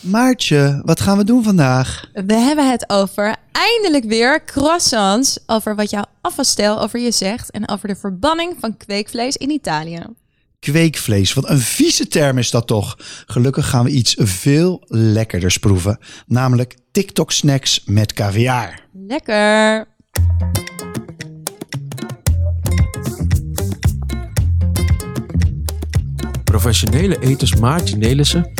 Maartje, wat gaan we doen vandaag? We hebben het over eindelijk weer croissants. Over wat jouw afvalstijl over je zegt. En over de verbanning van kweekvlees in Italië. Kweekvlees, wat een vieze term is dat toch? Gelukkig gaan we iets veel lekkerders proeven. Namelijk TikTok snacks met caviar. Lekker. Professionele eters Maartje Nelissen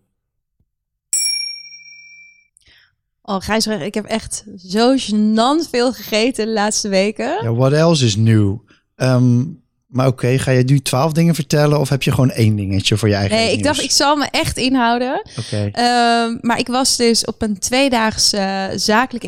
Oh, Gijsbrecht, ik heb echt zo gênant veel gegeten de laatste weken. Ja, what else is new? Ehm, maar oké, ga je nu twaalf dingen vertellen of heb je gewoon één dingetje voor je eigen Nee, ik nieuws? dacht, ik zal me echt inhouden. Oké. Ehm, maar ik was dus op een tweedaagse zakelijke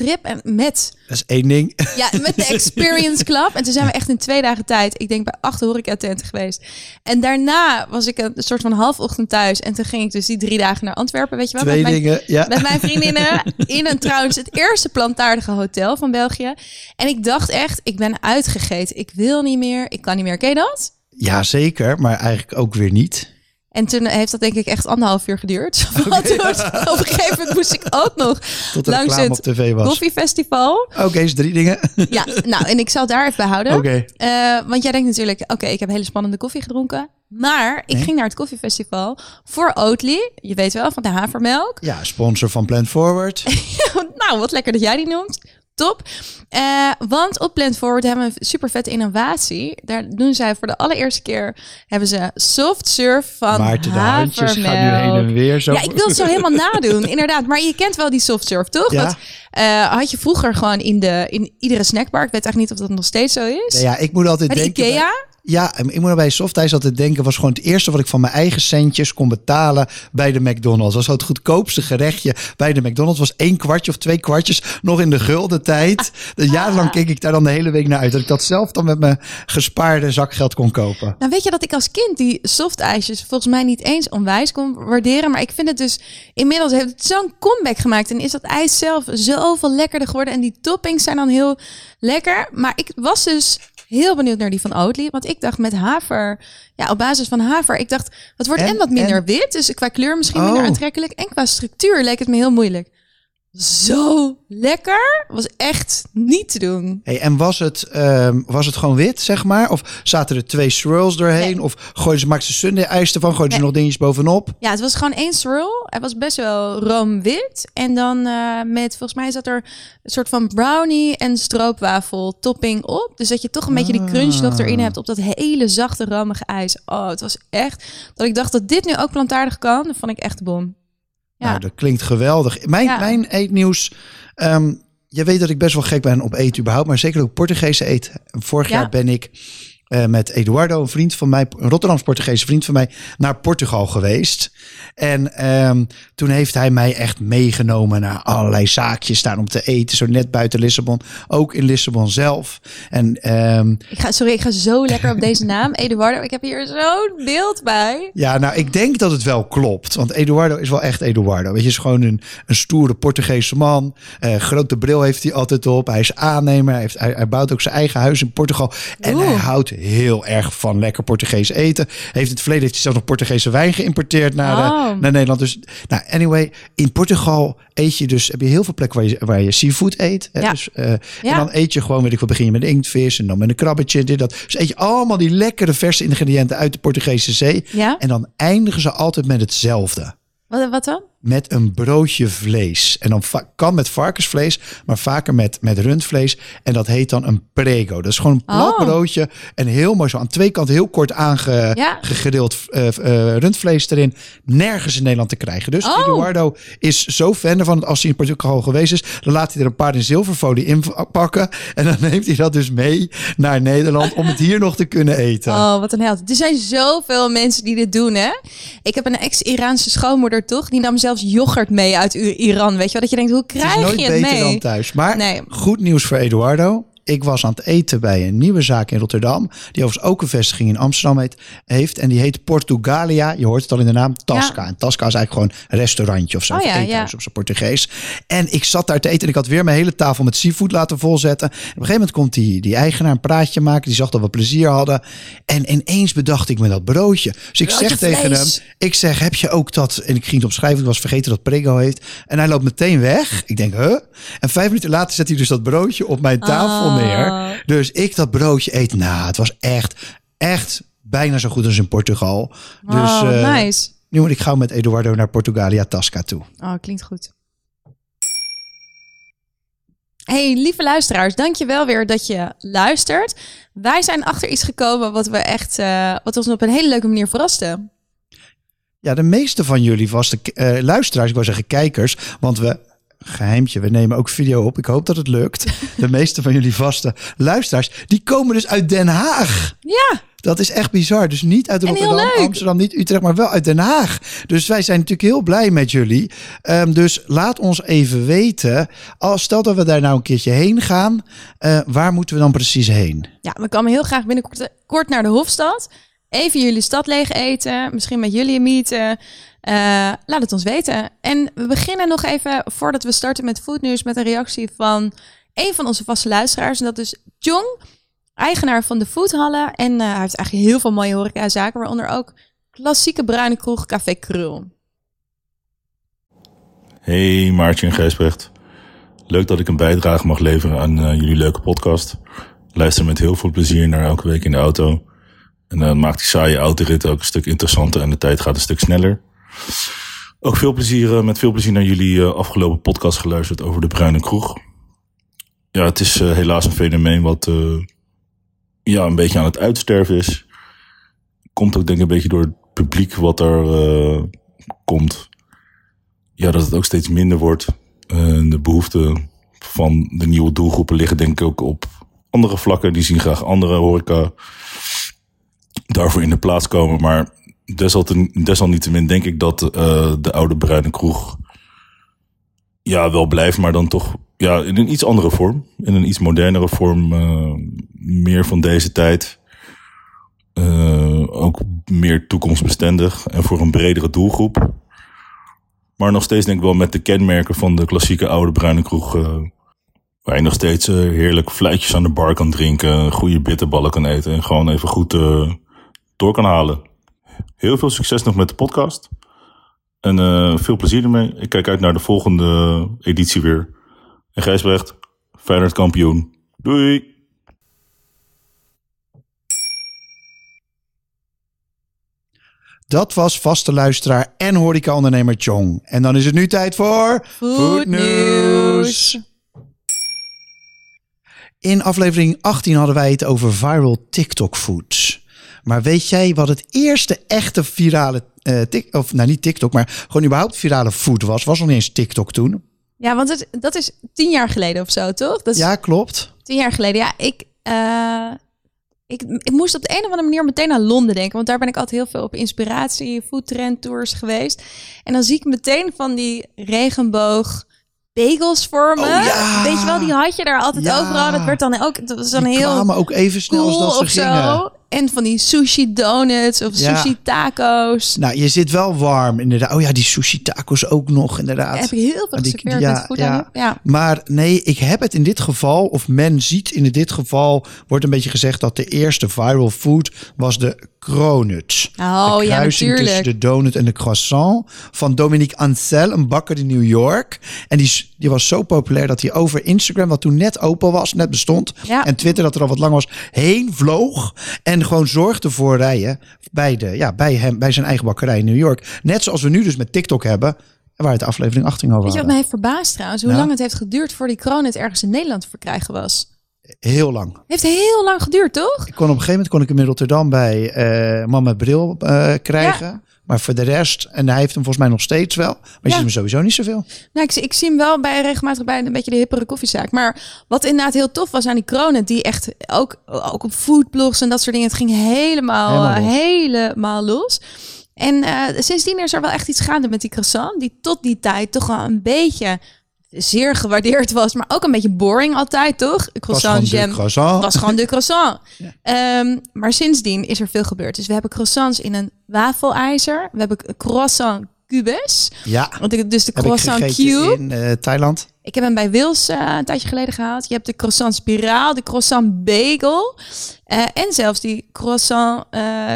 inspiratietrip. En met, Dat is één ding. ja, met de Experience Club. En toen zijn we echt in twee dagen tijd, ik denk bij acht horecatenten geweest. En daarna was ik een soort van halfochtend thuis. En toen ging ik dus die drie dagen naar Antwerpen, weet je wel. Twee met mijn, dingen. Ja. met mijn vriendinnen in een trouwens het eerste plantaardige hotel van België. En ik dacht echt, ik ben uitgegeten. Ik wil niet meer, ik kan niet meer. Ken je dat? ja, zeker. Maar eigenlijk ook weer niet. En toen heeft dat denk ik echt anderhalf uur geduurd. Want op een gegeven moment moest ik ook nog Tot langs het tv was. koffiefestival. Oké, is drie dingen. Ja, nou, en ik zal daar even bij houden. Eh, want jij denkt natuurlijk, oké, ik heb hele spannende koffie gedronken. Maar ik Nee. ging naar het koffiefestival voor Oatly. Je weet wel, van de havermelk. Ja, sponsor van Plant Forward. nou, wat lekker dat jij die noemt. Top. Eh, want op Plant Forward hebben we een super vette innovatie. Daar doen zij voor de allereerste keer hebben ze soft serve van Maarten, de handjes gaan nu heen en weer. Zo. Ja, ik wil het zo helemaal nadoen, inderdaad. Maar je kent wel die soft serve, toch? Ja. Dat eh, had je vroeger gewoon in, de, in iedere snackbar. Ik weet eigenlijk niet of dat nog steeds zo is. Ja, ja, ik moet altijd Bij denken... Ikea? Ja, ik moet bij Softice altijd denken, was gewoon het eerste wat ik van mijn eigen centjes kon betalen bij de McDonald's. Was het goedkoopste gerechtje bij de McDonald's. Was één kwartje of twee kwartjes nog in de gulden tijd. Dus jarenlang keek ik daar dan de hele week naar uit. Dat ik dat zelf dan met mijn gespaarde zakgeld kon kopen. Nou, weet je dat ik als kind die soft ijsjes volgens mij niet eens onwijs kon waarderen. Maar ik vind het dus inmiddels heeft het zo'n comeback gemaakt. En is dat ijs zelf zoveel lekkerder geworden. En die toppings zijn dan heel lekker. Maar ik was dus heel benieuwd naar die van Oatly. Want ik dacht met haver, ja, op basis van haver. Ik dacht, het wordt en, En- wat minder en- wit. Dus qua kleur misschien minder Oh. aantrekkelijk. En qua structuur leek het me heel moeilijk. Zo lekker. Was echt niet te doen. Hey, en was het, ehm, was het gewoon wit, zeg maar? Of zaten er twee swirls doorheen? Nee. Of gooiden ze, maakten ze sundae ijs ervan? Gooiden ze nog dingetjes bovenop? Ja, het was gewoon één swirl. Het was best wel roomwit. En dan eh, met, volgens mij zat er een soort van brownie en stroopwafel topping op. Dus dat je toch een beetje die crunch nog erin hebt op dat hele zachte romige ijs. Oh, het was echt dat ik dacht dat dit nu ook plantaardig kan. Dat vond ik echt de bom. Ja. Nou, dat klinkt geweldig. Mijn, Ja. mijn eetnieuws... ehm, je weet dat ik best wel gek ben op eten überhaupt, maar zeker ook Portugese eten. Vorig Ja. jaar ben ik eh, met Eduardo, een vriend van mij, een Rotterdams Portugese vriend van mij, naar Portugal geweest. En ehm, toen heeft hij mij echt meegenomen naar allerlei zaakjes staan om te eten, zo net buiten Lissabon, ook in Lissabon zelf. En ehm, Ik ga, sorry, ik ga zo lekker op deze naam. Eduardo, ik heb hier zo'n beeld bij. Ja, nou, ik denk dat het wel klopt. Want Eduardo is wel echt Eduardo. Weet je, is gewoon een, een stoere Portugese man. Eh, grote bril heeft hij altijd op. Hij is aannemer. Hij, heeft, hij, hij bouwt ook zijn eigen huis in Portugal. En Oeh. hij houdt heel erg van lekker Portugees eten. Heeft in het verleden heeft hij zelfs nog Portugese wijn geïmporteerd naar, Oh. naar Nederland. Dus, nou, anyway, in Portugal eet je dus, heb je heel veel plekken waar je, waar je seafood eet. Hè? Ja. Dus, eh, En dan eet je gewoon, weet ik wat, begin je met inktvis en dan met een krabbetje, dit, dat. Dus eet je allemaal die lekkere verse ingrediënten uit de Portugese zee. Ja? En dan eindigen ze altijd met hetzelfde. Wat, wat dan? Met een broodje vlees. En dan kan met varkensvlees, maar vaker met, met rundvlees. En dat heet dan een prego. Dat is gewoon een plat Oh. broodje. En heel mooi zo aan twee kanten heel kort Ja. aangegrild rundvlees erin. Nergens in Nederland te krijgen. Dus Oh. Eduardo is zo fan ervan dat als hij in Portugal geweest is, dan laat hij er een paar in zilverfolie in pakken. En dan neemt hij dat dus mee naar Nederland om het hier nog te kunnen eten. Oh, wat een held. Er zijn zoveel mensen die dit doen, hè? Ik heb een ex-Iraanse schoonmoeder, toch? Die nam zelfs yoghurt mee uit Iran, weet je wel? Dat je denkt, hoe Het is krijg nooit je het beter mee? dan thuis. Maar Nee. goed nieuws voor Eduardo. Ik was aan het eten bij een nieuwe zaak in Rotterdam. Die overigens ook een vestiging in Amsterdam heet, heeft. En die heet Portugalia. Je hoort het al in de naam, Tasca. En Tasca is eigenlijk gewoon een restaurantje of zo. Oh of ja, ja. op zijn Portugees. En ik zat daar te eten en ik had weer mijn hele tafel met seafood laten volzetten. En op een gegeven moment komt die, die eigenaar een praatje maken. Die zag dat we plezier hadden. En ineens bedacht ik me dat broodje. Dus ik Broodje zeg tegen vlees. hem, ik zeg, heb je ook dat... En ik ging het opschrijven, ik was vergeten dat Prego heeft. En hij loopt meteen weg. Ik denk, huh? En vijf minuten later zet hij dus dat broodje op mijn tafel Oh. Neer. Dus ik dat broodje eet. Nou, het was echt, echt bijna zo goed als in Portugal. Dus eh, nice. nu moet ik gauw met Eduardo naar Portugalia Tasca toe. Oh, klinkt goed. Hey, lieve luisteraars, dankjewel weer dat je luistert. Wij zijn achter iets gekomen wat we echt, eh, wat ons op een hele leuke manier verraste. Ja, de meeste van jullie vaste eh, luisteraars, ik wou zeggen kijkers, want we, geheimtje, we nemen ook video op. Ik hoop dat het lukt. De meeste van jullie vaste luisteraars, die komen dus uit Den Haag. Ja, Dat is echt bizar. Dus niet uit Rotterdam. Amsterdam, niet Utrecht, maar wel uit Den Haag. Dus wij zijn natuurlijk heel blij met jullie. Ehm, dus laat ons even weten. Als stel dat we daar nou een keertje heen gaan, eh, waar moeten we dan precies heen? ja, we komen heel graag binnenkort kort naar de Hofstad. Even jullie stad leeg eten, misschien met jullie meeten. Eh, laat het ons weten. En we beginnen nog even, voordat we starten met Foodnieuws, met een reactie van een van onze vaste luisteraars. En dat is Jong, eigenaar van de Foodhallen. En eh, hij heeft eigenlijk heel veel mooie horecazaken, waaronder ook klassieke bruine kroeg Café Krul. Hey Maartje en Gijsbrecht. Leuk dat ik een bijdrage mag leveren aan eh, jullie leuke podcast. Luister met heel veel plezier naar elke week in de auto. En dan maakt die saaie autorit ook een stuk interessanter en de tijd gaat een stuk sneller. Ook veel plezier, eh, met veel plezier naar jullie eh, afgelopen podcast geluisterd over de Bruine Kroeg. Ja, het is eh, helaas een fenomeen wat ja, een beetje aan het uitsterven is. Komt ook denk ik een beetje door het publiek wat er komt ja, dat het ook steeds minder wordt. De behoeften van de nieuwe doelgroepen liggen denk ik ook op andere vlakken. Die zien graag andere horeca daarvoor in de plaats komen. Maar desalniettemin denk ik dat eh, de oude bruine kroeg ja, wel blijft, maar dan toch ja, in een iets andere vorm. In een iets modernere vorm. eh, meer van deze tijd. Eh, ook meer toekomstbestendig en voor een bredere doelgroep. Maar nog steeds denk ik wel met de kenmerken van de klassieke oude bruine kroeg. waar je nog steeds heerlijk fluitjes aan de bar kan drinken. Goede bitterballen kan eten. En gewoon even goed door kan halen. Heel veel succes nog met de podcast. En eh, veel plezier ermee. Ik kijk uit naar de volgende editie weer. En Gijsbrecht, Feyenoord kampioen. Doei! Dat was vaste luisteraar en horecaondernemer Chong. En dan is het nu tijd voor... Foodnieuws. In aflevering 18 hadden wij het over viral TikTok foods. Maar weet jij wat het eerste echte virale... eh tik, of nou niet TikTok, maar gewoon überhaupt virale food was? Was nog niet eens TikTok toen. Ja, want het, dat is tien jaar geleden of zo, toch? Dat is Ja, klopt. tien jaar geleden. Ja, ik, eh, ik, ik moest op de een of andere manier meteen aan Londen denken. Want daar ben ik altijd heel veel op inspiratie, foodtrend tours geweest. En dan zie ik meteen van die regenboog bagels voor me. Oh, ja. Weet je wel, die had je daar altijd Ja. overal. Dat werd dan ook, dat was dan Die heel kwamen ook even snel als dat ze gingen. zo. En van die sushi donuts of Ja. sushi taco's. Nou, je zit wel warm inderdaad. Oh ja, die sushi tacos ook nog inderdaad. Heb ik heel veel die- ja, goed ja. Maar nee, ik heb het in dit geval, of men ziet in dit geval, wordt een beetje gezegd dat de eerste viral food was de cronuts. Oh de ja, kruising tussen natuurlijk. de donut en de croissant van Dominique Ansel, een bakker in New York. En die, die was zo populair dat hij over Instagram, wat toen net open was, net bestond, Ja. en Twitter dat er al wat lang was, heen vloog en gewoon zorgde voor rijen bij, de, ja, bij, hem, bij zijn eigen bakkerij in New York. Net zoals we nu dus met TikTok hebben, waar het aflevering 18 over Weet je wat mij heeft verbaasd trouwens? Hoe Nou? lang het heeft geduurd voor die cronut ergens in Nederland te verkrijgen was. Heel lang. Heeft heel lang geduurd, toch? Ik kon op een gegeven moment kon ik hem in Rotterdam bij eh man met bril eh, krijgen. Maar voor de rest, en hij heeft hem volgens mij nog steeds wel. Maar je Ja. ziet hem sowieso niet zoveel. Nou, ik, zie- ik zie hem wel bij regelmatig bij een beetje de hippere koffiezaak. Maar wat inderdaad heel tof was aan die kronen, die echt ook, ook op foodblogs en dat soort dingen, het ging helemaal, Helemaal los. helemaal los. En eh, sindsdien is er wel echt iets gaande met die croissant, die tot die tijd toch wel een beetje zeer gewaardeerd was, maar ook een beetje boring altijd, toch? Croissant jam croissant. was gewoon de croissant. Ehm, maar sindsdien is er veel gebeurd. Dus we hebben croissants in een wafelijzer. We hebben croissant cubes. Ja, Want ik, dus de heb ik croissant cube. in eh, Thailand. Ik heb hem bij Wils eh, een tijdje geleden gehaald. Je hebt de croissant spiraal, de croissant bagel. eh, en zelfs die croissant,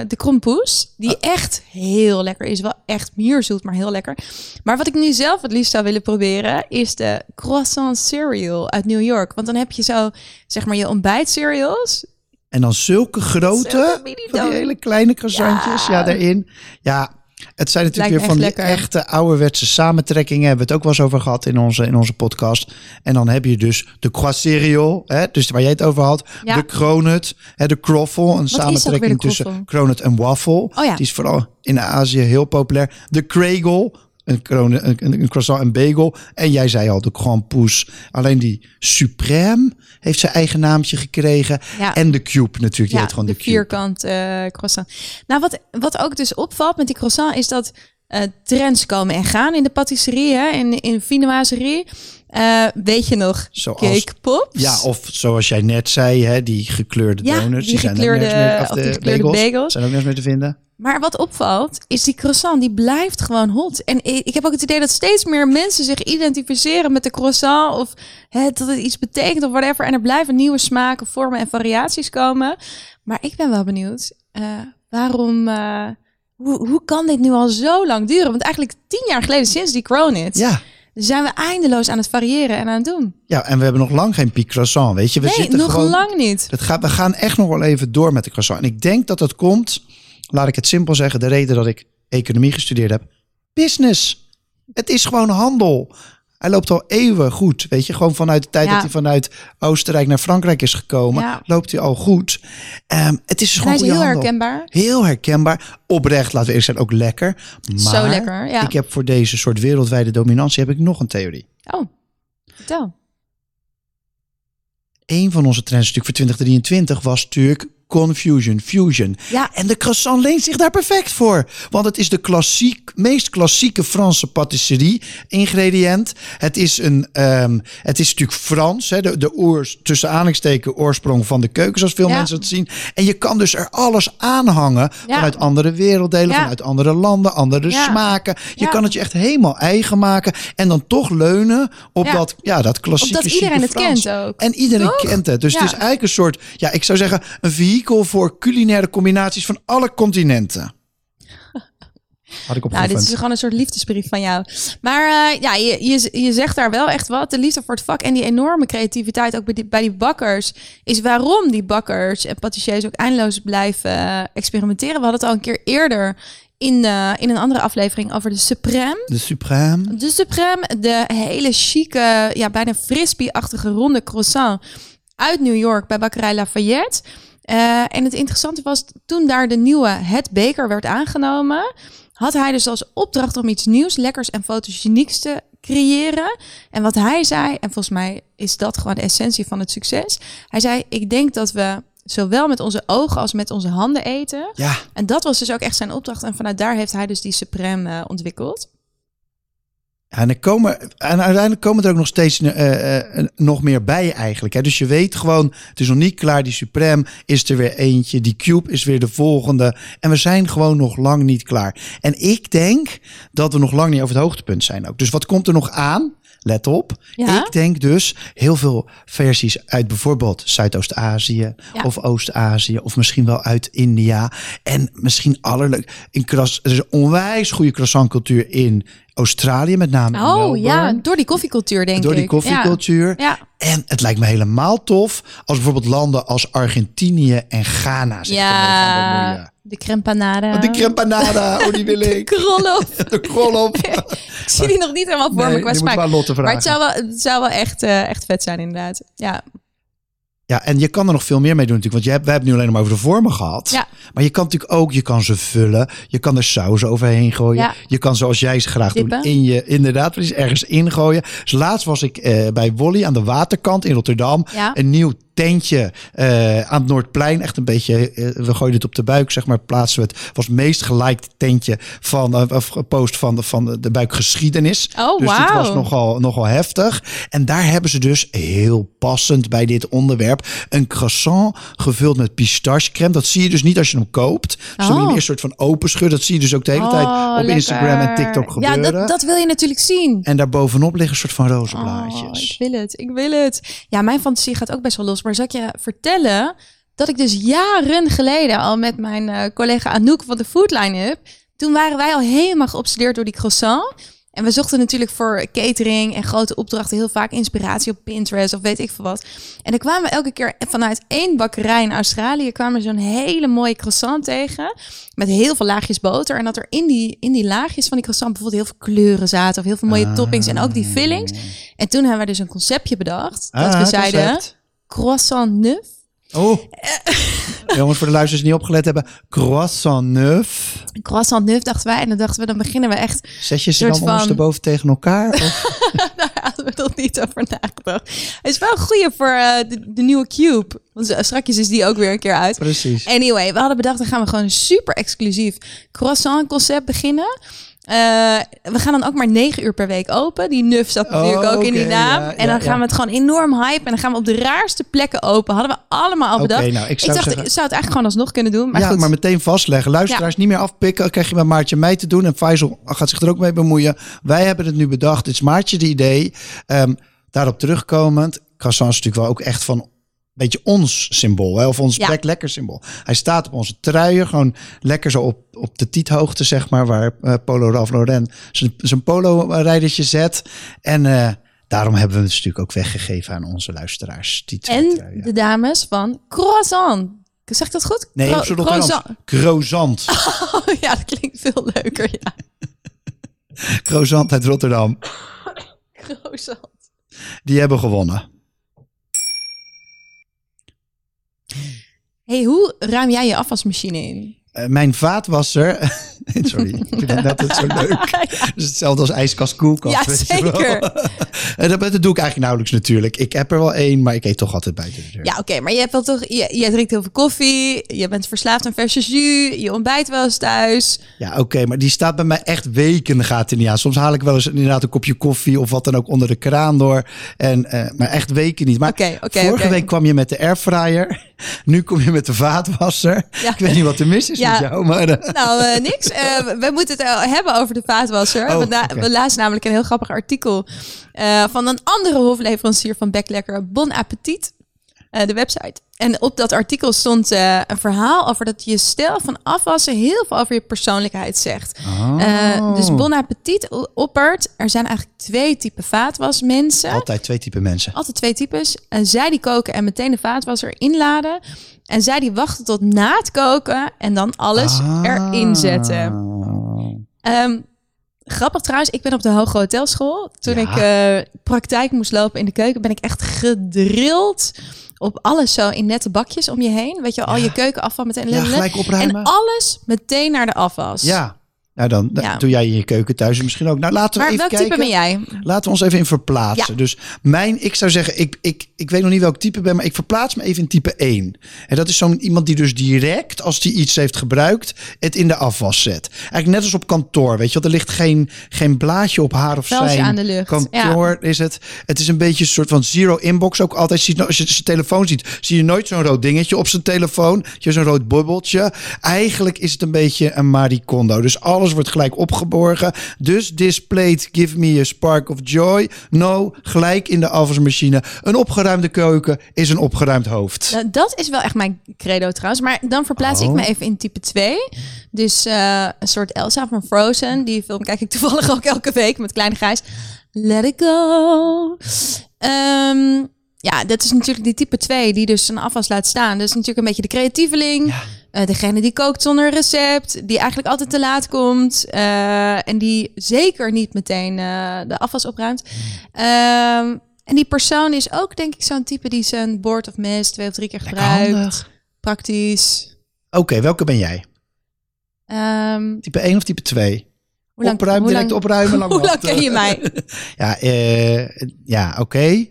de krompoes. Die echt heel lekker is. Wel echt mierzoet, maar heel lekker. Maar wat ik nu zelf het liefst zou willen proberen... is de croissant cereal uit New York. Want dan heb je zo, zeg maar, je ontbijt cereals. En dan zulke grote, Zulke mini van die dan. hele kleine croissantjes, ja, Ja. daarin. Ja, het zijn natuurlijk weer van die lekker. echte ouderwetse samentrekkingen. Hebben we het ook wel eens over gehad in onze, in onze podcast. En dan heb je dus de croisserial, hè, dus waar jij het over had. Ja. De cronut, hè, de croffle, een samentrekking tussen cronut en waffle. Oh ja. Die is vooral in Azië heel populair. De kregel, een, cronut, een, een croissant en bagel. En jij zei al, de grand pouce. Alleen die supreme heeft zijn eigen naamje gekregen. Ja. En de cube natuurlijk, die Ja, heet gewoon de, de vierkant eh, croissant. Nou, wat, wat ook dus opvalt met die croissant is dat eh, trends komen en gaan in de patisserie, hè, in, in viennoiserie. Eh, weet je nog, Zoals- cake pops? Ja, of zoals jij net zei, hè, die gekleurde Ja, donuts. die zijn ook gekleurde- nergens meer, of de die gekleurde bagels. Zijn ook nergens meer te vinden. Maar wat opvalt, is die croissant, die blijft gewoon hot. En ik heb ook het idee dat steeds meer mensen zich identificeren met de croissant. Of hè, dat het iets betekent of whatever. En er blijven nieuwe smaken, vormen en variaties komen. Maar ik ben wel benieuwd, eh, waarom... hoe, hoe kan dit nu al zo lang duren? Want eigenlijk tien jaar geleden, sinds die Cronut, Ja. zijn we eindeloos aan het variëren en aan het doen. ja, en we hebben nog lang geen piek croissant, weet je. We nee, zitten nog gewoon, lang niet. Het gaat, we gaan echt nog wel even door met de croissant. En ik denk dat dat komt, laat ik het simpel zeggen, de reden dat ik economie gestudeerd heb. Business. Het is gewoon handel. Hij loopt al eeuwen goed. Weet je, gewoon vanuit de tijd Ja. dat hij vanuit Oostenrijk naar Frankrijk is gekomen, Ja. loopt hij al goed. Ehm, het is dus En hij gewoon is heel handel. herkenbaar. Heel herkenbaar. Oprecht, laten we eerst zijn, ook lekker. Maar Zo lekker, ja. ik heb voor deze soort wereldwijde dominantie heb ik nog een theorie. Oh, vertel. Een van onze trends natuurlijk voor 2023 was natuurlijk Confusion, Fusion. Ja. En de croissant leent zich daar perfect voor. Want het is de klassiek, meest klassieke Franse patisserie ingrediënt. Het is, een, ehm, het is natuurlijk Frans. Hè, de, de oors, tussen aanhalingstekens oorsprong van de keuken, zoals veel Ja. mensen het zien. En je kan dus er alles aanhangen Ja. vanuit andere werelddelen, vanuit andere landen, andere smaken. Je kan het je echt helemaal eigen maken. En dan toch leunen op Ja. dat, ja, dat klassieke Omdat iedereen het Frans. kent ook. En iedereen Toch? kent het. Dus het is eigenlijk een soort, ja, ik zou zeggen, een vehikel voor culinaire combinaties van alle continenten. Had ik Nou, dit is gewoon een soort liefdesbrief van jou. Maar eh, ja, je, je, je zegt daar wel echt wat. De liefde voor het vak en die enorme creativiteit ook bij die, bij die bakkers. Is waarom die bakkers en patissiers ook eindeloos blijven eh, experimenteren. We hadden het al een keer eerder in, eh, in een andere aflevering over de Supreme. De Supreme. De Supreme, de hele chique, ja, bijna frisbee-achtige ronde croissant uit New York bij bakkerij Lafayette. Eh, en het interessante was, toen daar de nieuwe Het Baker werd aangenomen, had hij dus als opdracht om iets nieuws, lekkers en fotogenieks te creëren. En wat hij zei, en volgens mij is dat gewoon de essentie van het succes. Hij zei, ik denk dat we zowel met onze ogen als met onze handen eten. Ja, En dat was dus ook echt zijn opdracht. En vanuit daar heeft hij dus die Supreme eh, ontwikkeld. En, er komen, en uiteindelijk komen er ook nog steeds eh, eh, nog meer bij eigenlijk. Hè. Dus je weet gewoon, het is nog niet klaar. Die Supreme is er weer eentje. Die Cube is weer de volgende. En we zijn gewoon nog lang niet klaar. En ik denk dat we nog lang niet over het hoogtepunt zijn ook. Dus wat komt er nog aan? Let op. Ja. Ik denk dus heel veel versies uit bijvoorbeeld Zuidoost-Azië Ja. of Oost-Azië of misschien wel uit India. En misschien allerleuk. In kras, er is een onwijs goede croissantcultuur in Australië, met name Oh Melbourne. ja, door die koffiecultuur denk Door ik. die koffiecultuur. Ja. En het lijkt me helemaal tof als bijvoorbeeld landen als Argentinië en Ghana zich gaan Ja, bemoeien. de crempanada. Oh, die crempanada, oh die wil ik. Krol op. De krol op. ik zie die nog niet helemaal voor me Nee, qua die smaak. maar het zou wel, het zou wel echt, eh, echt vet zijn inderdaad. Ja. Ja, en je kan er nog veel meer mee doen natuurlijk. Want je hebt, wij hebben het nu alleen maar over de vormen gehad. Ja. Maar je kan natuurlijk ook, je kan ze vullen. Je kan er saus overheen gooien. Ja. Je kan zoals jij ze graag Dippen. doen, in je, inderdaad, precies ergens ingooien. Dus laatst was ik eh, bij Wolly aan de waterkant in Rotterdam. Ja. Een nieuw tentje eh, aan het Noordplein. Echt een beetje, eh, we gooien het op de buik, zeg maar, plaatsen we het. Was het meest geliked tentje van, eh, of gepost van de, van de, de buikgeschiedenis. Oh, dus dit wauw. was nogal, nogal heftig. En daar hebben ze dus heel passend bij dit onderwerp een croissant gevuld met pistachecrème. Dat zie je dus niet als je hem koopt. Dus dan moet je hem Oh. eerst soort van open schudden. Dat zie je dus ook de hele tijd Oh, op lekker. Instagram en TikTok gebeuren. Ja, dat, dat wil je natuurlijk zien. En daar bovenop liggen een soort van roze Oh, ik wil het, ik wil het. Ja, mijn fantasie gaat ook best wel los. Maar zal ik je vertellen dat ik dus jaren geleden al met mijn eh, collega Anouk van de Foodline Up... Toen waren wij al helemaal geobsedeerd door die croissant. En we zochten natuurlijk voor catering en grote opdrachten heel vaak inspiratie op Pinterest of weet ik veel wat. En dan kwamen we elke keer vanuit één bakkerij in Australië kwamen we zo'n hele mooie croissant tegen. Met heel veel laagjes boter. En dat er in die, in die laagjes van die croissant bijvoorbeeld heel veel kleuren zaten. Of heel veel mooie Ah. toppings en ook die fillings. En toen hebben we dus een conceptje bedacht. Dat Ah, we zeiden concept. croissant neuf. Oh. Jongens, voor de luisteraars die niet opgelet hebben. Croissant neuf. Croissant neuf dachten wij. En dan dachten we, dan beginnen we echt Zet je ze dan van- ondersteboven tegen elkaar? Of? Daar hadden we nog niet over nagedacht. Hij is wel een goeie voor eh, de, de nieuwe Cube. Want straks is die ook weer een keer uit. Precies. Anyway, we hadden bedacht, dan gaan we gewoon een super exclusief croissant concept beginnen. Eh, we gaan dan ook maar negen uur per week open. Die nuf zat natuurlijk Oh, ook in die naam. ja, en dan ja, gaan ja. we het gewoon enorm hype. En dan gaan we op de raarste plekken open. Hadden we allemaal al bedacht. nou, ik ik, zou dacht, zeggen- ik zou het eigenlijk gewoon alsnog kunnen doen. Maar ja, goed. maar meteen vastleggen. Luisteraars niet meer afpikken. Krijg je met Maartje mij te doen. En Faisal gaat zich er ook mee bemoeien. Wij hebben het nu bedacht. Dit is Maartje de idee. Ehm, daarop terugkomend. Croissant is natuurlijk wel ook echt van beetje ons symbool. Hè? Of ons Ja. lekker symbool. Hij staat op onze truien. Gewoon lekker zo op, op de tiethoogte, zeg maar. Waar eh, Polo Ralph Lauren zijn, polo-rijdertje zet. En eh, daarom hebben we het natuurlijk ook weggegeven aan onze luisteraars. Die en de dames van croissant. Zeg ik dat goed? Nee, Cro- op z'n Rotterdams. croissant. Croissant. Oh, ja, dat klinkt veel leuker. Ja, Croissant uit Rotterdam. croissant. Die hebben gewonnen. Hey, hoe ruim jij je afwasmachine in? Eh, mijn vaatwasser. Sorry, ik vind dat altijd zo leuk. Het is hetzelfde als ijskast, koelkast. Ja, zeker. En dat, dat doe ik eigenlijk nauwelijks natuurlijk. Ik heb er wel één, maar ik eet toch altijd buiten de deur. Ja, oké, maar je hebt wel toch, je, je drinkt heel veel koffie, je bent verslaafd aan verse jus, je ontbijt wel eens thuis. Ja, oké, maar die staat bij mij echt weken gaat er niet aan. Soms haal ik wel eens inderdaad een kopje koffie of wat dan ook onder de kraan door. En, eh, maar echt weken niet. Maar vorige week kwam je met de airfryer. Nu kom je met de vaatwasser. Ja. Ik weet niet wat er mis is Ja. met jou, maar... eh, Nou, eh, niks. Eh, we moeten het hebben over de vaatwasser. Oh, we, we lazen namelijk een heel grappig artikel van een andere hofleverancier van Beklekker, Bon Appetit, de website. En op dat artikel stond eh, een verhaal over dat je stijl van afwassen heel veel over je persoonlijkheid zegt. Eh, dus Bon Appetit oppert, er zijn eigenlijk twee typen vaatwasmensen. Altijd twee typen mensen. Altijd twee types. En zij die koken en meteen de vaatwasser inladen. En zij die wachten tot na het koken en dan alles Ah. erin zetten. Ehm, grappig trouwens, ik ben op de Hoge Hotelschool. Toen Ja. ik eh, praktijk moest lopen in de keuken, ben ik echt gedrild op alles zo in nette bakjes om je heen. Weet je, al je keukenafval meteen. Ja, gelijk opruimen. En alles meteen naar de afwas. Ja. Nou dan, Ja. doe jij in je keuken thuis misschien ook. Nou, laten we Maar even welk kijken. type ben jij? Laten we ons even in verplaatsen. Ja. Dus mijn, ik zou zeggen, ik, ik, ik weet nog niet welk type ik ben, maar ik verplaats me even in type 1. En dat is zo'n iemand die dus direct, als die iets heeft gebruikt, het in de afwas zet. Eigenlijk net als op kantoor, weet je wel. Er ligt geen, geen blaadje op haar of Vuiltje zijn aan de lucht, kantoor is het. Het is een beetje een soort van zero inbox ook altijd. Ziet, als je zijn telefoon ziet, zie je nooit zo'n rood dingetje op zijn telefoon. Je zo'n rood bubbeltje. Eigenlijk is het een beetje een Marie Kondo. Dus alles wordt gelijk opgeborgen. Dus displayed give me a spark of joy. No, gelijk in de afwasmachine. Een opgeruimde keuken is een opgeruimd hoofd. Nou, dat is wel echt mijn credo trouwens. Maar dan verplaats Oh. ik me even in type 2. Dus eh, een soort Elsa van Frozen. Die film kijk ik toevallig ook elke week met Kleine Gijs. Let it go. Ehm, ja, dat is natuurlijk die type 2 die dus een afwas laat staan. Dat is natuurlijk een beetje de creatieveling. Eh, degene die kookt zonder recept. Die eigenlijk altijd te laat komt. eh, en die zeker niet meteen eh, de afwas opruimt. Ehm, en die persoon is ook denk ik zo'n type die zijn board of mist twee of drie keer Lekker gebruikt. handig. Praktisch. Oké, welke ben jij? Ehm, Type 1 of type 2? hoe lang, opruimen, hoe direct lang- opruimen. lang Hoe lang ken je mij? Ja, ja oké.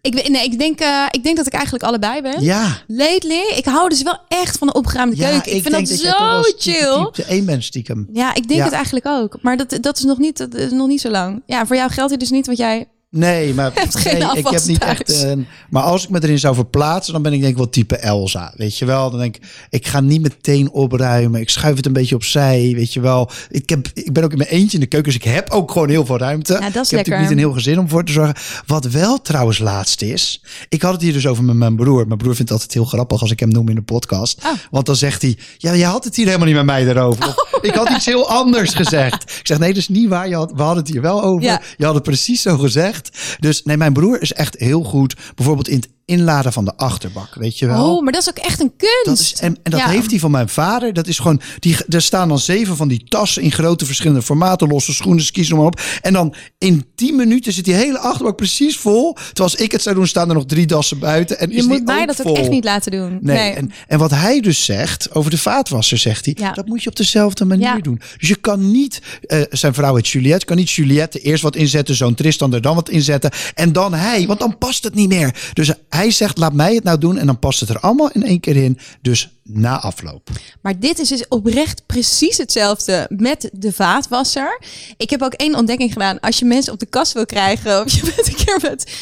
Ik, nee, ik, denk, eh, ik denk dat ik eigenlijk allebei ben. Ja. Lately, ik hou dus wel echt van de opgeruimde ja, keuken. Ik, vind dat, zo chill. 1 bent stiekem. Ja, ik denk Ja. het eigenlijk ook. Maar dat, dat, is nog niet, dat is nog niet zo lang. Ja, voor jou geldt het dus niet, want jij... Nee, maar nee, ik heb niet thuis. echt. eh, maar als ik me erin zou verplaatsen, dan ben ik denk ik wel type Elsa. Weet je wel? Dan denk ik, ik ga niet meteen opruimen. Ik schuif het een beetje opzij. Weet je wel? Ik, heb, ik ben ook in mijn eentje in de keuken, dus ik heb ook gewoon heel veel ruimte. Ja, dat is ik heb lekker. natuurlijk niet een heel gezin om voor te zorgen. Wat wel trouwens laatst is. Ik had het hier dus over met mijn broer. Mijn broer vindt het altijd heel grappig als ik hem noem in de podcast. Oh. Want dan zegt hij, ja, je had het hier helemaal niet met mij erover. Of, ik had iets heel anders gezegd. Ik zeg, nee, dat is niet waar. Je had, we hadden het hier wel over. Ja. Je had het precies zo gezegd. Dus nee, mijn broer is echt heel goed. Bijvoorbeeld in het inladen van de achterbak. Weet je wel? Oh, maar dat is ook echt een kunst. Dat is, en, en dat Ja. heeft hij van mijn vader. Dat is gewoon, die, er staan dan zeven van die tassen in grote verschillende formaten, losse schoenen, skis, noem maar op. En dan in tien minuten zit die hele achterbak precies vol. Terwijl als ik het zou doen, staan er nog drie dassen buiten. En Je is moet mij dat ook echt niet laten doen. Nee, Nee. En, en wat hij dus zegt over de vaatwasser, zegt hij, Ja. dat moet je op dezelfde manier Ja. doen. Dus je kan niet, eh, zijn vrouw heet Juliette, kan niet Juliette eerst wat inzetten, zo'n Tristan er dan wat inzetten en dan hij, want dan past het niet meer. Dus hij zegt, laat mij het nou doen en dan past het er allemaal in één keer in. Dus na afloop. Maar dit is dus oprecht precies hetzelfde met de vaatwasser. Ik heb ook één ontdekking gedaan. Als je mensen op de kast wil krijgen, of je bent een keer met,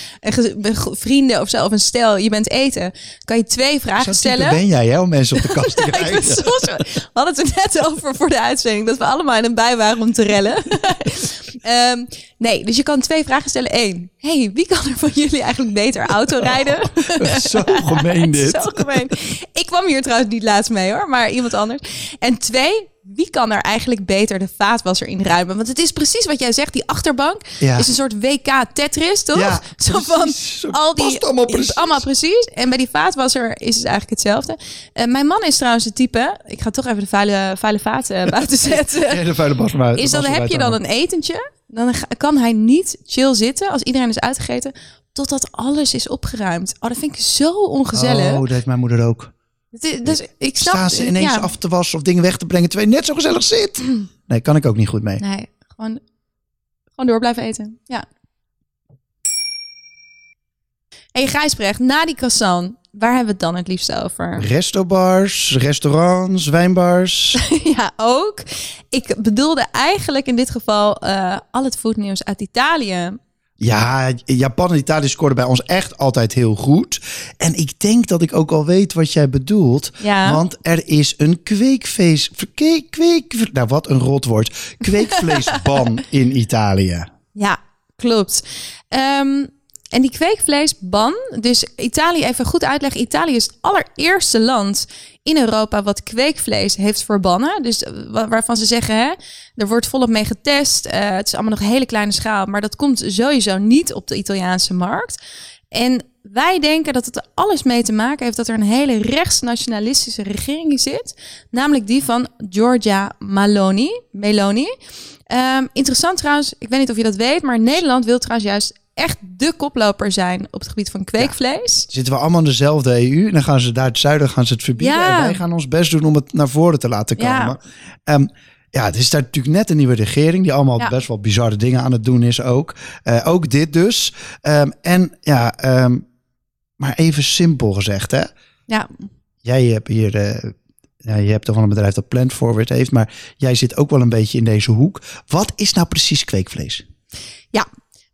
een vrienden of zo, of een stel, je bent eten, kan je twee vragen type stellen. ben jij, hè, om mensen op de kast te ik krijgen. soms, we hadden het er net over voor de uitzending, dat we allemaal in een bui waren om te rellen. Ehm, nee, dus je kan twee vragen stellen. Eén, hey, wie kan er van jullie eigenlijk beter auto rijden? Zo gemeen dit. Zo gemeen. Ik kwam hier trouwens niet laatst mee hoor, maar iemand anders. En twee, wie kan er eigenlijk beter de vaatwasser in ruimen? Want het is precies wat jij zegt, die achterbank Ja. is een soort WK Tetris, toch? Ja, Zo van Zo al die past allemaal precies. allemaal precies. En bij die vaatwasser is het eigenlijk hetzelfde. Eh, mijn man is trouwens het type, ik ga toch even de vuile, vuile vaat eh, buiten zetten. Ja, de vuile was maar uit. is dan heb je dan een etentje, dan kan hij niet chill zitten als iedereen is uitgegeten, totdat alles is opgeruimd. Oh, dat vind ik zo ongezellig. Oh, dat heeft mijn moeder ook. Dus ik snap Staan ze ineens ja. af te wassen of dingen weg te brengen terwijl je net zo gezellig zit. Nee, kan ik ook niet goed mee. Nee, gewoon, gewoon door blijven eten. Ja. Hey Gijsbrecht, na die croissant, waar hebben we het dan het liefst over? Restobars, restaurants, wijnbars. ja, ook. Ik bedoelde eigenlijk in dit geval eh, al het foodnieuws uit Italië. Ja, Japan en Italië scoorden bij ons echt altijd heel goed. En ik denk dat ik ook al weet wat jij bedoelt. Ja. Want er is een kweekvlees... Kweek, kweek, nou, wat een rotwoord. Kweekvleesban in Italië. Ja, klopt. Ehm, en die kweekvleesban, dus Italië, even goed uitleggen. Italië is het allereerste land in Europa wat kweekvlees heeft verbannen. Dus eh, wa- waarvan ze zeggen, hè, er wordt volop mee getest. Eh, het is allemaal nog een hele kleine schaal, maar dat komt sowieso niet op de Italiaanse markt. En wij denken dat het er alles mee te maken heeft dat er een hele rechtsnationalistische regering zit. Namelijk die van Giorgia Meloni. Meloni. Ehm, interessant trouwens, ik weet niet of je dat weet, maar Nederland wil trouwens juist echt de koploper zijn op het gebied van kweekvlees. Zitten we allemaal in dezelfde EU. En dan gaan ze daar het zuiden gaan ze het verbieden. Ja. En wij gaan ons best doen om het naar voren te laten Ja. komen. Ehm, ja, het is daar natuurlijk net een nieuwe regering. Die allemaal Ja. best wel bizarre dingen aan het doen is ook. Eh, ook dit dus. Ehm, en ja, ehm, maar even simpel gezegd hè. Ja, Jij hebt hier... eh, ja, je hebt toch wel een bedrijf dat Plant Forward heeft. Maar jij zit ook wel een beetje in deze hoek. Wat is nou precies kweekvlees? ja.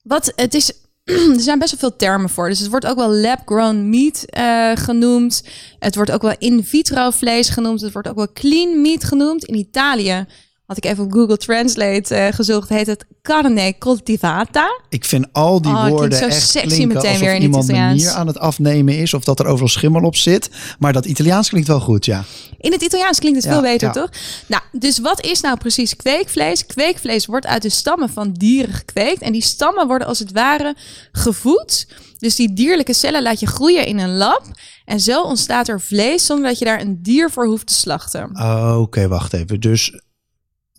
Wat het is. Er zijn best wel veel termen voor. Dus het wordt ook wel lab-grown meat eh, genoemd. Het wordt ook wel in vitro vlees genoemd. Het wordt ook wel clean meat genoemd. In Italië had ik even op Google Translate eh, gezocht. Heet het carne coltivata. Ik vind al die Oh, woorden zo echt sexy meteen weer in het iemand Italiaans. manier aan het afnemen is. Of dat er overal schimmel op zit. Maar dat Italiaans klinkt wel goed, ja. In het Italiaans klinkt het Ja, veel beter, ja. toch? Nou, dus wat is nou precies kweekvlees? Kweekvlees wordt uit de stammen van dieren gekweekt. En die stammen worden als het ware gevoed. Dus die dierlijke cellen laat je groeien in een lab. En zo ontstaat er vlees zonder dat je daar een dier voor hoeft te slachten. Oké, wacht even. Dus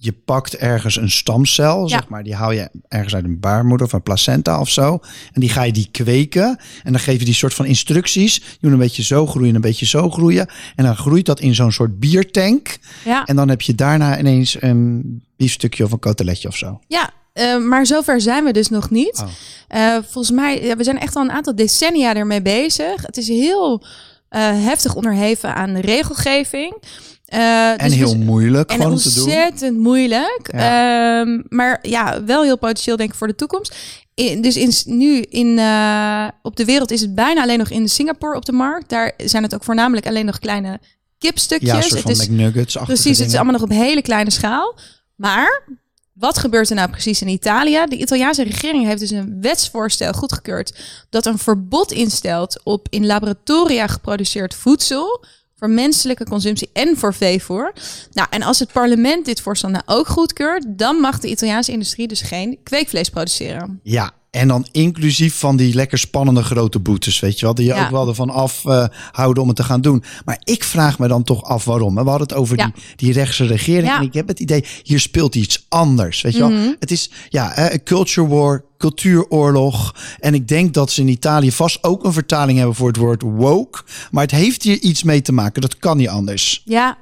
je pakt ergens een stamcel, Ja. zeg maar, die haal je ergens uit een baarmoeder of een placenta of zo. En die ga je die kweken. En dan geef je die soort van instructies. Je moet een beetje zo groeien, een beetje zo groeien. En dan groeit dat in zo'n soort biertank. Ja, En dan heb je daarna ineens een biefstukje of een koteletje of zo. ja eh, maar zover zijn we dus nog niet. Oh. Eh, volgens mij, ja, we zijn echt al een aantal decennia ermee bezig. Het is heel heftig onderheven aan de regelgeving. Eh, En dus heel moeilijk En gewoon te doen. ontzettend moeilijk. Ehm, maar ja, wel heel potentieel denk ik voor de toekomst. In, dus in, nu in, eh, op de wereld is het bijna alleen nog in Singapore op de markt. Daar zijn het ook voornamelijk alleen nog kleine kipstukjes. Ja, soort van het is, McNuggets. precies, het is allemaal nog op hele kleine schaal. Maar wat gebeurt er nou precies in Italië? De Italiaanse regering heeft dus een wetsvoorstel goedgekeurd dat een verbod instelt op in laboratoria geproduceerd voedsel voor menselijke consumptie en voor veevoer. Nou, en als het parlement dit voorstel nou ook goedkeurt, dan mag de Italiaanse industrie dus geen kweekvlees produceren. Ja, en dan inclusief van die lekker spannende grote boetes, weet je wel. Die je Ja. ook wel ervan afhouden om het te gaan doen. Maar ik vraag me dan toch af waarom. We hadden het over Ja. die, die rechtse regering. Ja. En ik heb het idee, hier speelt iets anders, weet je wel. Mhm. Het is, ja, eh, culture war, cultuuroorlog. En ik denk dat ze in Italië vast ook een vertaling hebben voor het woord woke. Maar het heeft hier iets mee te maken. Dat kan niet anders. Ja.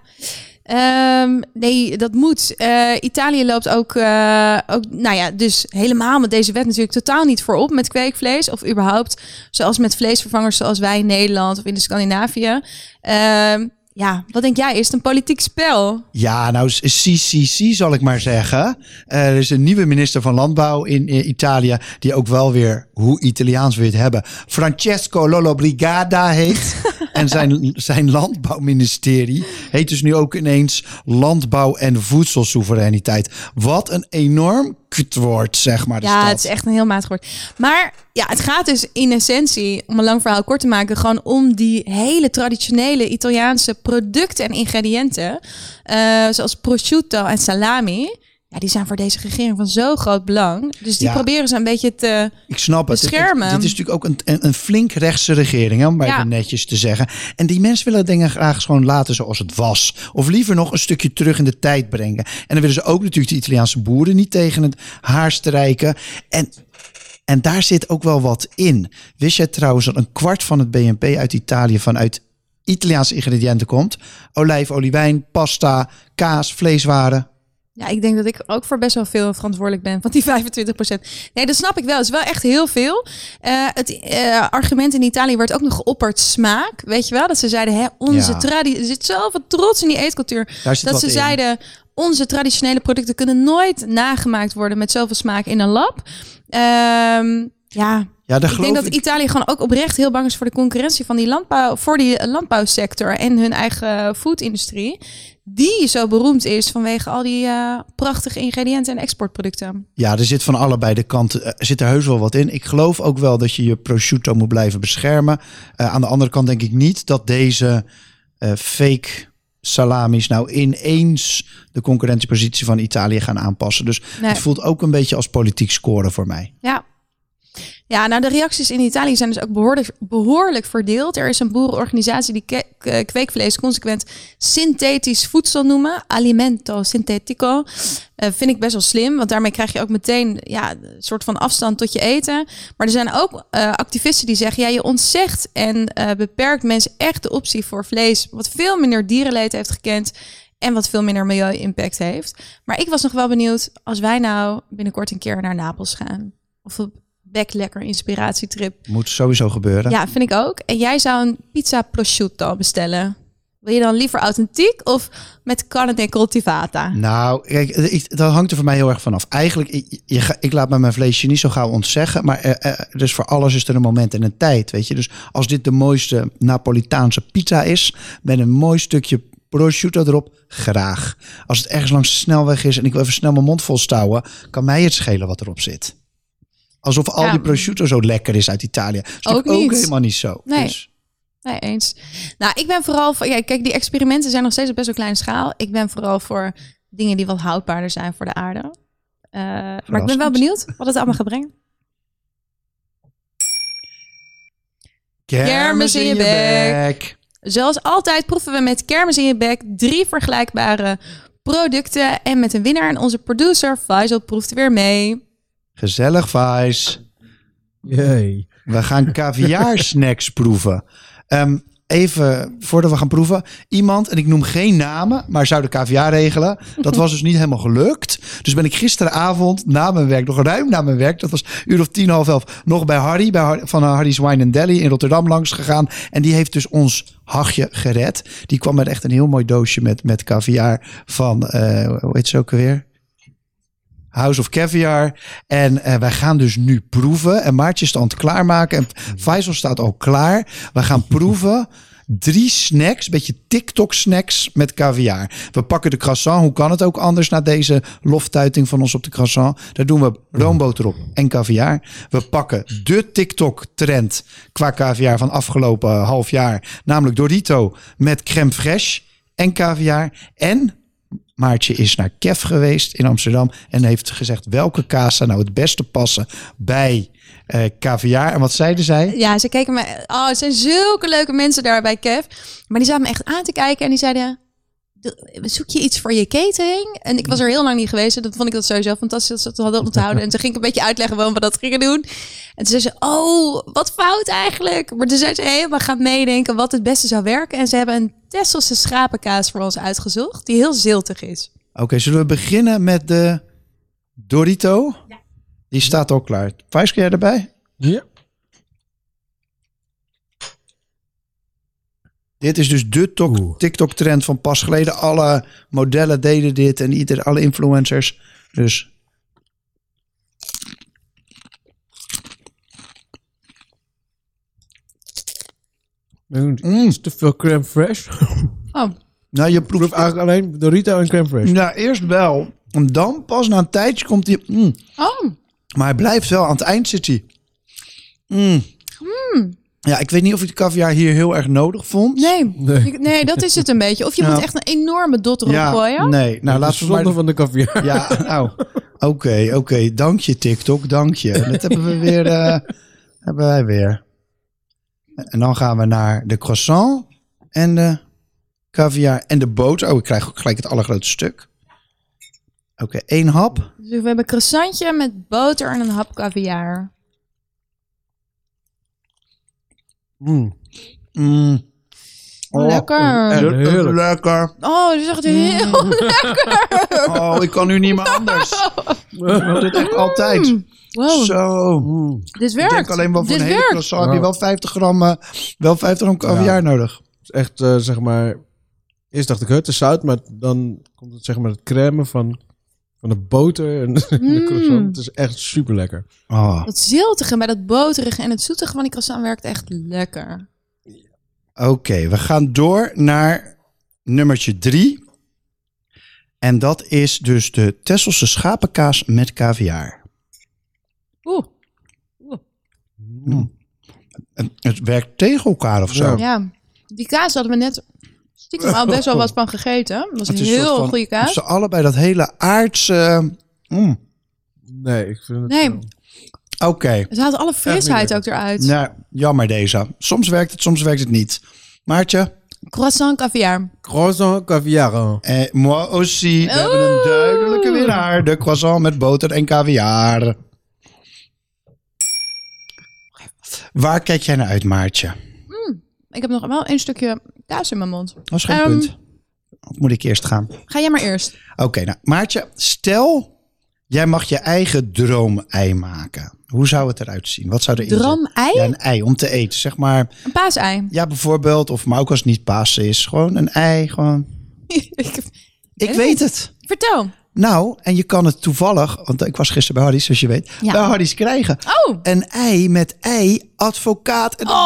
Ehm, nee, dat moet. Eh, Italië loopt ook, eh, ook, nou ja, dus helemaal met deze wet natuurlijk totaal niet voorop met kweekvlees. Of überhaupt, zoals met vleesvervangers zoals wij in Nederland of in de Scandinavië. Ehm, ja, wat denk jij? Is het een politiek spel? Ja, nou, CCC zal ik maar zeggen. Eh, er is een nieuwe minister van Landbouw in Italië, die ook wel weer, hoe Italiaans het hebben, Francesco Lollobrigida heet. en zijn, zijn landbouwministerie heet dus nu ook ineens Landbouw en Voedselsoevereiniteit. Wat een enorm kutwoord, zeg maar. Ja, het is echt een heel matig woord. Maar ja, het gaat dus in essentie, om een lang verhaal kort te maken, gewoon om die hele traditionele Italiaanse producten en ingrediënten. eh, zoals prosciutto en salami. Ja, die zijn voor deze regering van zo groot belang. Dus die Ja. proberen ze een beetje te. Ik snap het. Beschermen. Dit, dit is natuurlijk ook een, een, een flink rechtse regering, hè, om maar Ja. even netjes te zeggen. En die mensen willen dingen graag gewoon laten zoals het was. Of liever nog een stukje terug in de tijd brengen. En dan willen ze ook natuurlijk de Italiaanse boeren niet tegen het haar strijken. En, en daar zit ook wel wat in. Wist jij trouwens dat een kwart van het BNP uit Italië vanuit Italiaanse ingrediënten komt? Olijf, olivijn, pasta, kaas, vleeswaren. Ja, ik denk dat ik ook voor best wel veel verantwoordelijk ben van die 25%. Nee, dat snap ik wel. Het is wel echt heel veel. Eh, het eh, argument in Italië werd ook nog geopperd smaak. Weet je wel? Dat ze zeiden, hè, onze Ja. traditie... Er zit zoveel trots in die eetcultuur. Dat ze in. zeiden, onze traditionele producten kunnen nooit nagemaakt worden met zoveel smaak in een lab. Ehm, ja, Ja, ik denk dat Italië gewoon ook oprecht heel bang is voor de concurrentie van die landbouw, voor die landbouwsector en hun eigen foodindustrie. Die zo beroemd is vanwege al die eh, prachtige ingrediënten en exportproducten. Ja, er zit van allebei de kanten er zit er heus wel wat in. Ik geloof ook wel dat je je prosciutto moet blijven beschermen. Eh, aan de andere kant denk ik niet dat deze eh, fake salamis nou ineens de concurrentiepositie van Italië gaan aanpassen. Dus Nee. het voelt ook een beetje als politiek scoren voor mij. Ja. Ja, nou de reacties in Italië zijn dus ook behoorlijk, behoorlijk verdeeld. Er is een boerenorganisatie die kweekvlees consequent synthetisch voedsel noemen. Alimento sintetico. Eh, vind ik best wel slim, want daarmee krijg je ook meteen ja, een soort van afstand tot je eten. Maar er zijn ook eh, activisten die zeggen, ja, je ontzegt en eh, beperkt mensen echt de optie voor vlees, wat veel minder dierenleed heeft gekend en wat veel minder milieu-impact heeft. Maar ik was nog wel benieuwd, als wij nou binnenkort een keer naar Napels gaan, of op lekker inspiratietrip. Moet sowieso gebeuren. Ja, vind ik ook. En jij zou een pizza prosciutto bestellen. Wil je dan liever authentiek of met carne coltivata? Nou, kijk, ik, dat hangt er voor mij heel erg vanaf. Eigenlijk, ik, je, ik laat me mijn vleesje niet zo gauw ontzeggen. Maar eh, eh, dus voor alles is er een moment en een tijd, weet je. Dus als dit de mooiste Napolitaanse pizza is, met een mooi stukje prosciutto erop, graag. Als het ergens langs de snelweg is en ik wil even snel mijn mond vol stouwen, kan mij het schelen wat erop zit. Alsof al Ja. die prosciutto zo lekker is uit Italië. Dat is Ook helemaal niet zo. Nee. Dus, Nee, eens. Nou, ik ben vooral voor... Ja, kijk, die experimenten zijn nog steeds op best wel kleine schaal. Ik ben vooral voor dingen die wat houdbaarder zijn voor de aarde. Eh, maar ik ben wel benieuwd wat het allemaal gaat brengen. Kermis in je bek. Zoals altijd proeven we met kermis in je bek drie vergelijkbare producten en met een winnaar. En onze producer Faisal proeft weer mee. Gezellig. Jee. We gaan caviar snacks proeven. Ehm, even voordat we gaan proeven. Iemand, en ik noem geen namen, maar zou de caviar regelen. Dat was dus niet helemaal gelukt. Dus ben ik gisteravond na mijn werk, nog ruim na mijn werk. Dat was uur of tien, half elf. Nog bij Harry, bij Harry van Harry's Wine and Deli in Rotterdam langs gegaan. En die heeft dus ons hachje gered. Die kwam met echt een heel mooi doosje met, met caviar van, eh, hoe heet ze ook alweer? House of Caviar. En eh, wij gaan dus nu proeven. En Maartje is aan het klaarmaken. En Faisal staat al klaar. We gaan proeven. Drie snacks, beetje TikTok snacks met caviar. We pakken de croissant. Hoe kan het ook anders na deze loftuiting van ons op de croissant? Daar doen we roomboter op en caviar. We pakken de TikTok trend qua caviar van afgelopen half jaar. Namelijk Dorito met crème fraîche en caviar. En Maartje is naar Kef geweest in Amsterdam en heeft gezegd welke kaas nou het beste passen bij caviar. En wat zeiden zij? Ja, ze keken me. Oh, zijn zulke leuke mensen daar bij Kev. Maar die zaten me echt aan te kijken en die zeiden. Zoek je iets voor je catering? En ik was er heel lang niet geweest. En dat vond ik dat sowieso fantastisch dat ze het hadden onthouden. En toen ging ik een beetje uitleggen waarom we dat gingen doen. En toen zei ze, oh, wat fout eigenlijk. Maar toen zei ze, hey, we gaan meedenken wat het beste zou werken. En ze hebben een Tesselse schapenkaas voor ons uitgezocht. Die heel ziltig is. Oké, zullen we beginnen met de Dorito? Die staat al klaar. Vijs, kun jij erbij? Ja. Dit is dus de tok- TikTok-trend van pas geleden. Alle modellen deden dit en ieder, alle influencers. Dus Mm. Mm. Is te veel crème fraîche. Oh, nou, je Ik proef proeft eigenlijk alleen Dorito en crème fraîche. Ja, eerst wel. En dan pas na een tijdje komt hij. mm. oh. Maar hij blijft wel. Aan het eind zit hij. Mm. Ja, ik weet niet of je de caviar hier heel erg nodig vond. Nee. Nee. Ik- nee, dat is het een beetje. Of je moet echt een enorme dot erop ja, gooien. nee. Nou, Laat laten we maar... zonde van de caviar. Ja, nou. Oké, oké. Dank je TikTok, dank je. Dat hebben we weer. eh, hebben wij weer. En dan gaan we naar de croissant en de caviar en de boter. Oh, ik krijg ook gelijk het allergrootste stuk. Oké, één hap. Dus we hebben croissantje met boter en een hap caviar. Mm. Mm. Oh, lekker. heerlijk. lekker. Oh, dit is echt heel lekker. Oh, ik kan nu niet meer anders. Ik wil dit echt altijd. Wow, Zo. Mm. dit Ik werkt. denk alleen wel voor dit een hele croissant heb je wel 50 gram, eh, wel 50 gram caviar nodig. Het is echt, eh, zeg maar... Eerst dacht ik, het is zout, maar dan komt het zeg maar het crème van, van de boter en de Mm. croissant. Het is echt super lekker. Oh. Dat ziltige bij dat boterige en het zoetige van die croissant werkt echt lekker. Oké, we gaan door naar nummertje drie. En dat is dus de Tesselse schapenkaas met caviar. Oeh, En Het werkt tegen elkaar of zo. Ja. Die kaas hadden we net stiekem al best wel wat van gegeten. Dat was Het een is een soort heel van- goede kaas. Ze allebei dat hele aardse... mm. Nee, ik vind het... Nee. Oké, Ze haalden alle frisheid ook eruit. nou, jammer deze. Soms werkt het, soms werkt het niet. Maartje? Croissant caviar. croissant caviar. Eh, moi aussi. We hebben een duidelijke winnaar. De croissant met boter en caviar. Waar kijk jij naar uit, Maartje? Ik heb nog wel een stukje kaas in mijn mond. Dat is geen Ehm. punt. Of moet ik eerst gaan? Ga jij maar eerst. Oké, nou, Maartje, stel jij mag je eigen droomei maken. Hoe zou het eruit zien? Wat zou zitten? Droom-ei? Ja, een ei om te eten. Zeg maar, Een paasei. ja, bijvoorbeeld, of maar ook als het niet Pasen is. Gewoon een ei, gewoon. Ik- weet het. Vertel. Nou, en je kan het toevallig, want ik was gisteren bij Hardy's, zoals je weet, Ja. bij Hardy's krijgen. Oh. Een ei met ei, advocaat en Oh.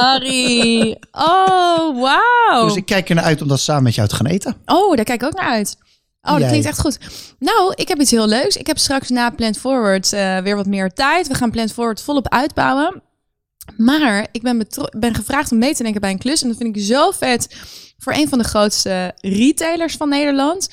Harry. Oh, wauw. Dus ik kijk er naar uit om dat samen met jou te gaan eten. Oh, daar kijk ik ook naar uit. Oh, dat klinkt echt goed. Nou, ik heb iets heel leuks. Ik heb straks na Plant Forward eh, weer wat meer tijd. We gaan Plant Forward volop uitbouwen. Maar ik ben, ben gevraagd om mee te denken bij een klus. En dat vind ik zo vet voor een van de grootste retailers van Nederland.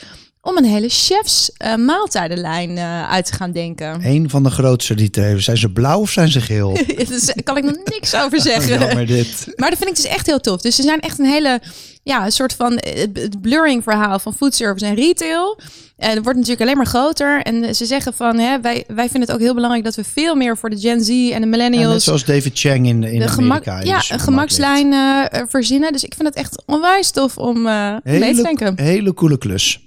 Om een hele chefs eh, maaltijdenlijn eh, uit te gaan denken. Een van de grootste die te hebben. Zijn ze blauw of zijn ze geel? Daar kan ik nog niks over zeggen. Jammer dit. Maar dat vind ik dus echt heel tof. Dus ze zijn echt een hele, ja, een soort van eh, het, blurring verhaal van foodservice en retail. En het wordt natuurlijk alleen maar groter. En ze zeggen van, hè, wij, wij vinden het ook heel belangrijk dat we veel meer voor de Gen Z en de millennials zoals David Chang in, in de gemak, Amerika. ja, een gemakslijn eh, verzinnen. Dus ik vind het echt onwijs tof om eh ligt. mee te denken. Hele, hele coole klus.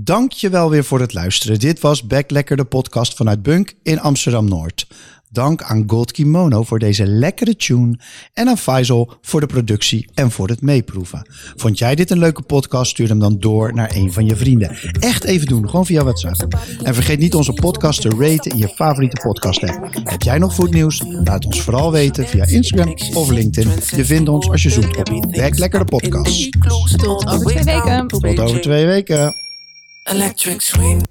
Dank je wel weer voor het luisteren. Dit was Back Lekker, de podcast vanuit Bunk in Amsterdam-Noord. Dank aan Gold Kimono voor deze lekkere tune en aan Faisal voor de productie en voor het meeproeven. Vond jij dit een leuke podcast? Stuur hem dan door naar een van je vrienden. Echt even doen, gewoon via WhatsApp. En vergeet niet onze podcast te raten in je favoriete podcast app. Heb jij nog voetnieuws? Laat ons vooral weten via Instagram of LinkedIn. Je vindt ons als je zoekt op Back Lekker de podcast. Tot over twee weken. Tot over twee weken. Electric swing.